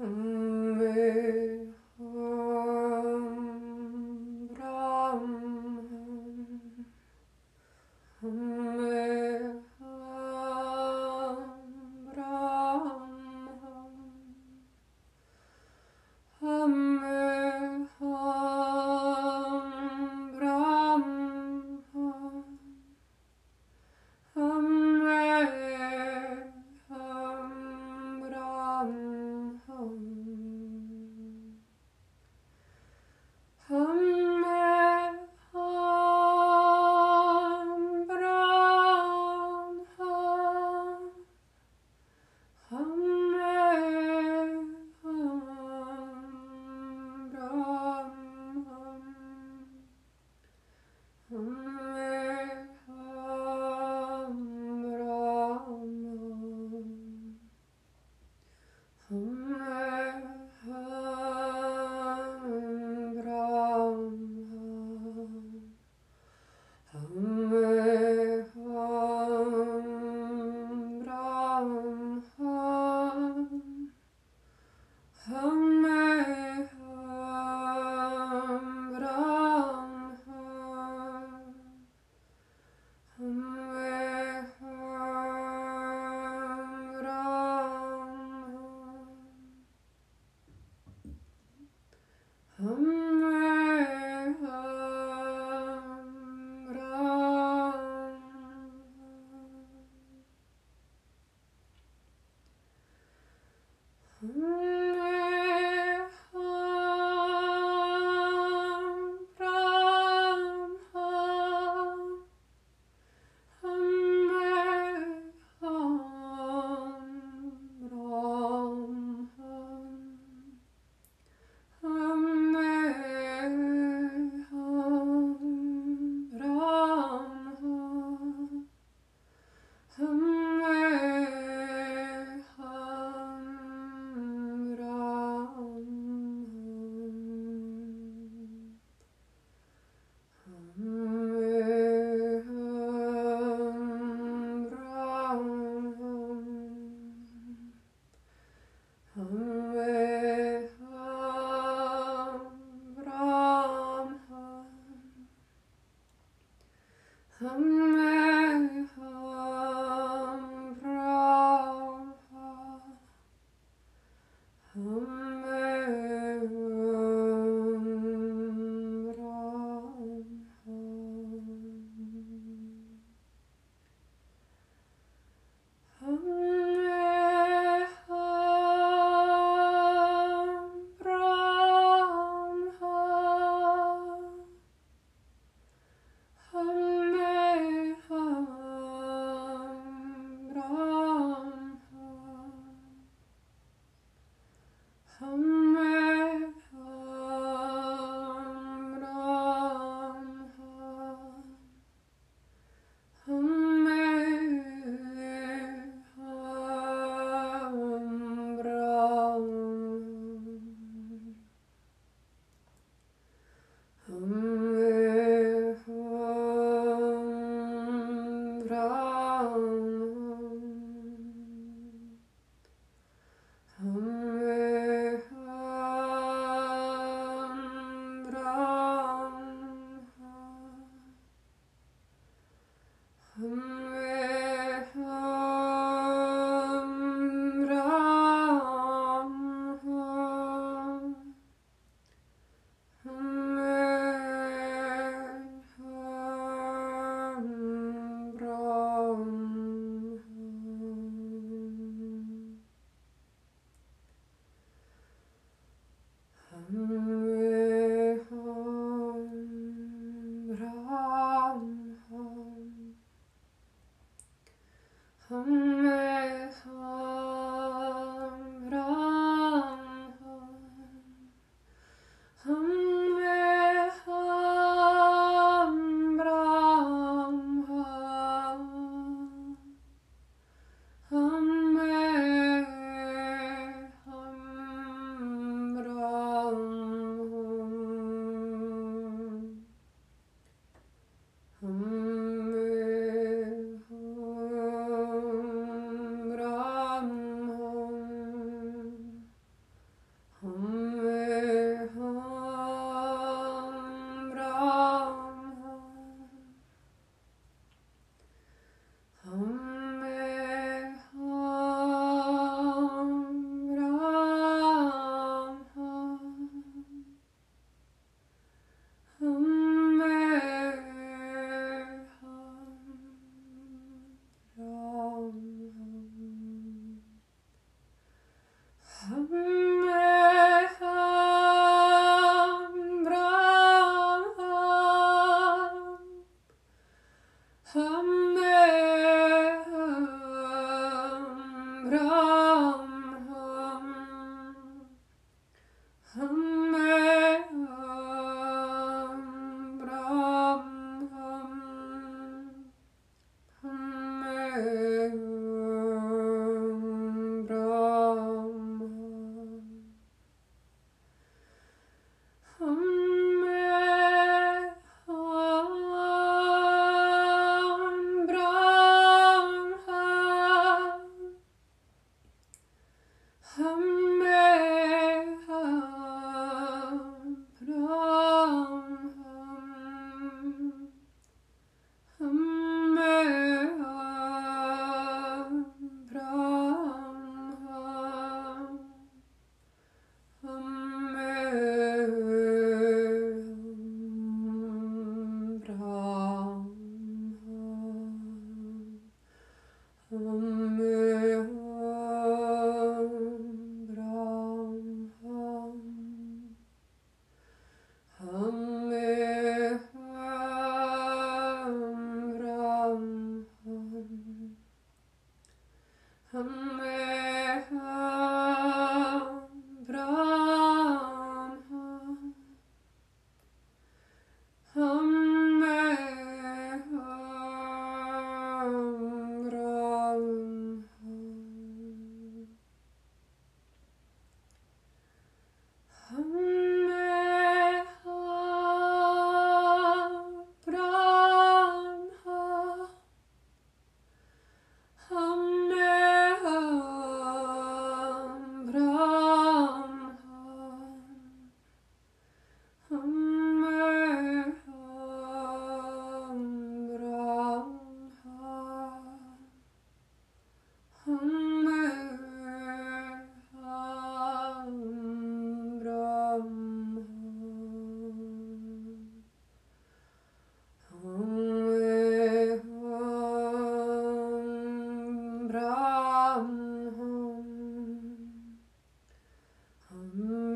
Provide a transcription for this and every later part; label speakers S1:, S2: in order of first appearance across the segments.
S1: mm. word. Hmm.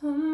S1: Hmm.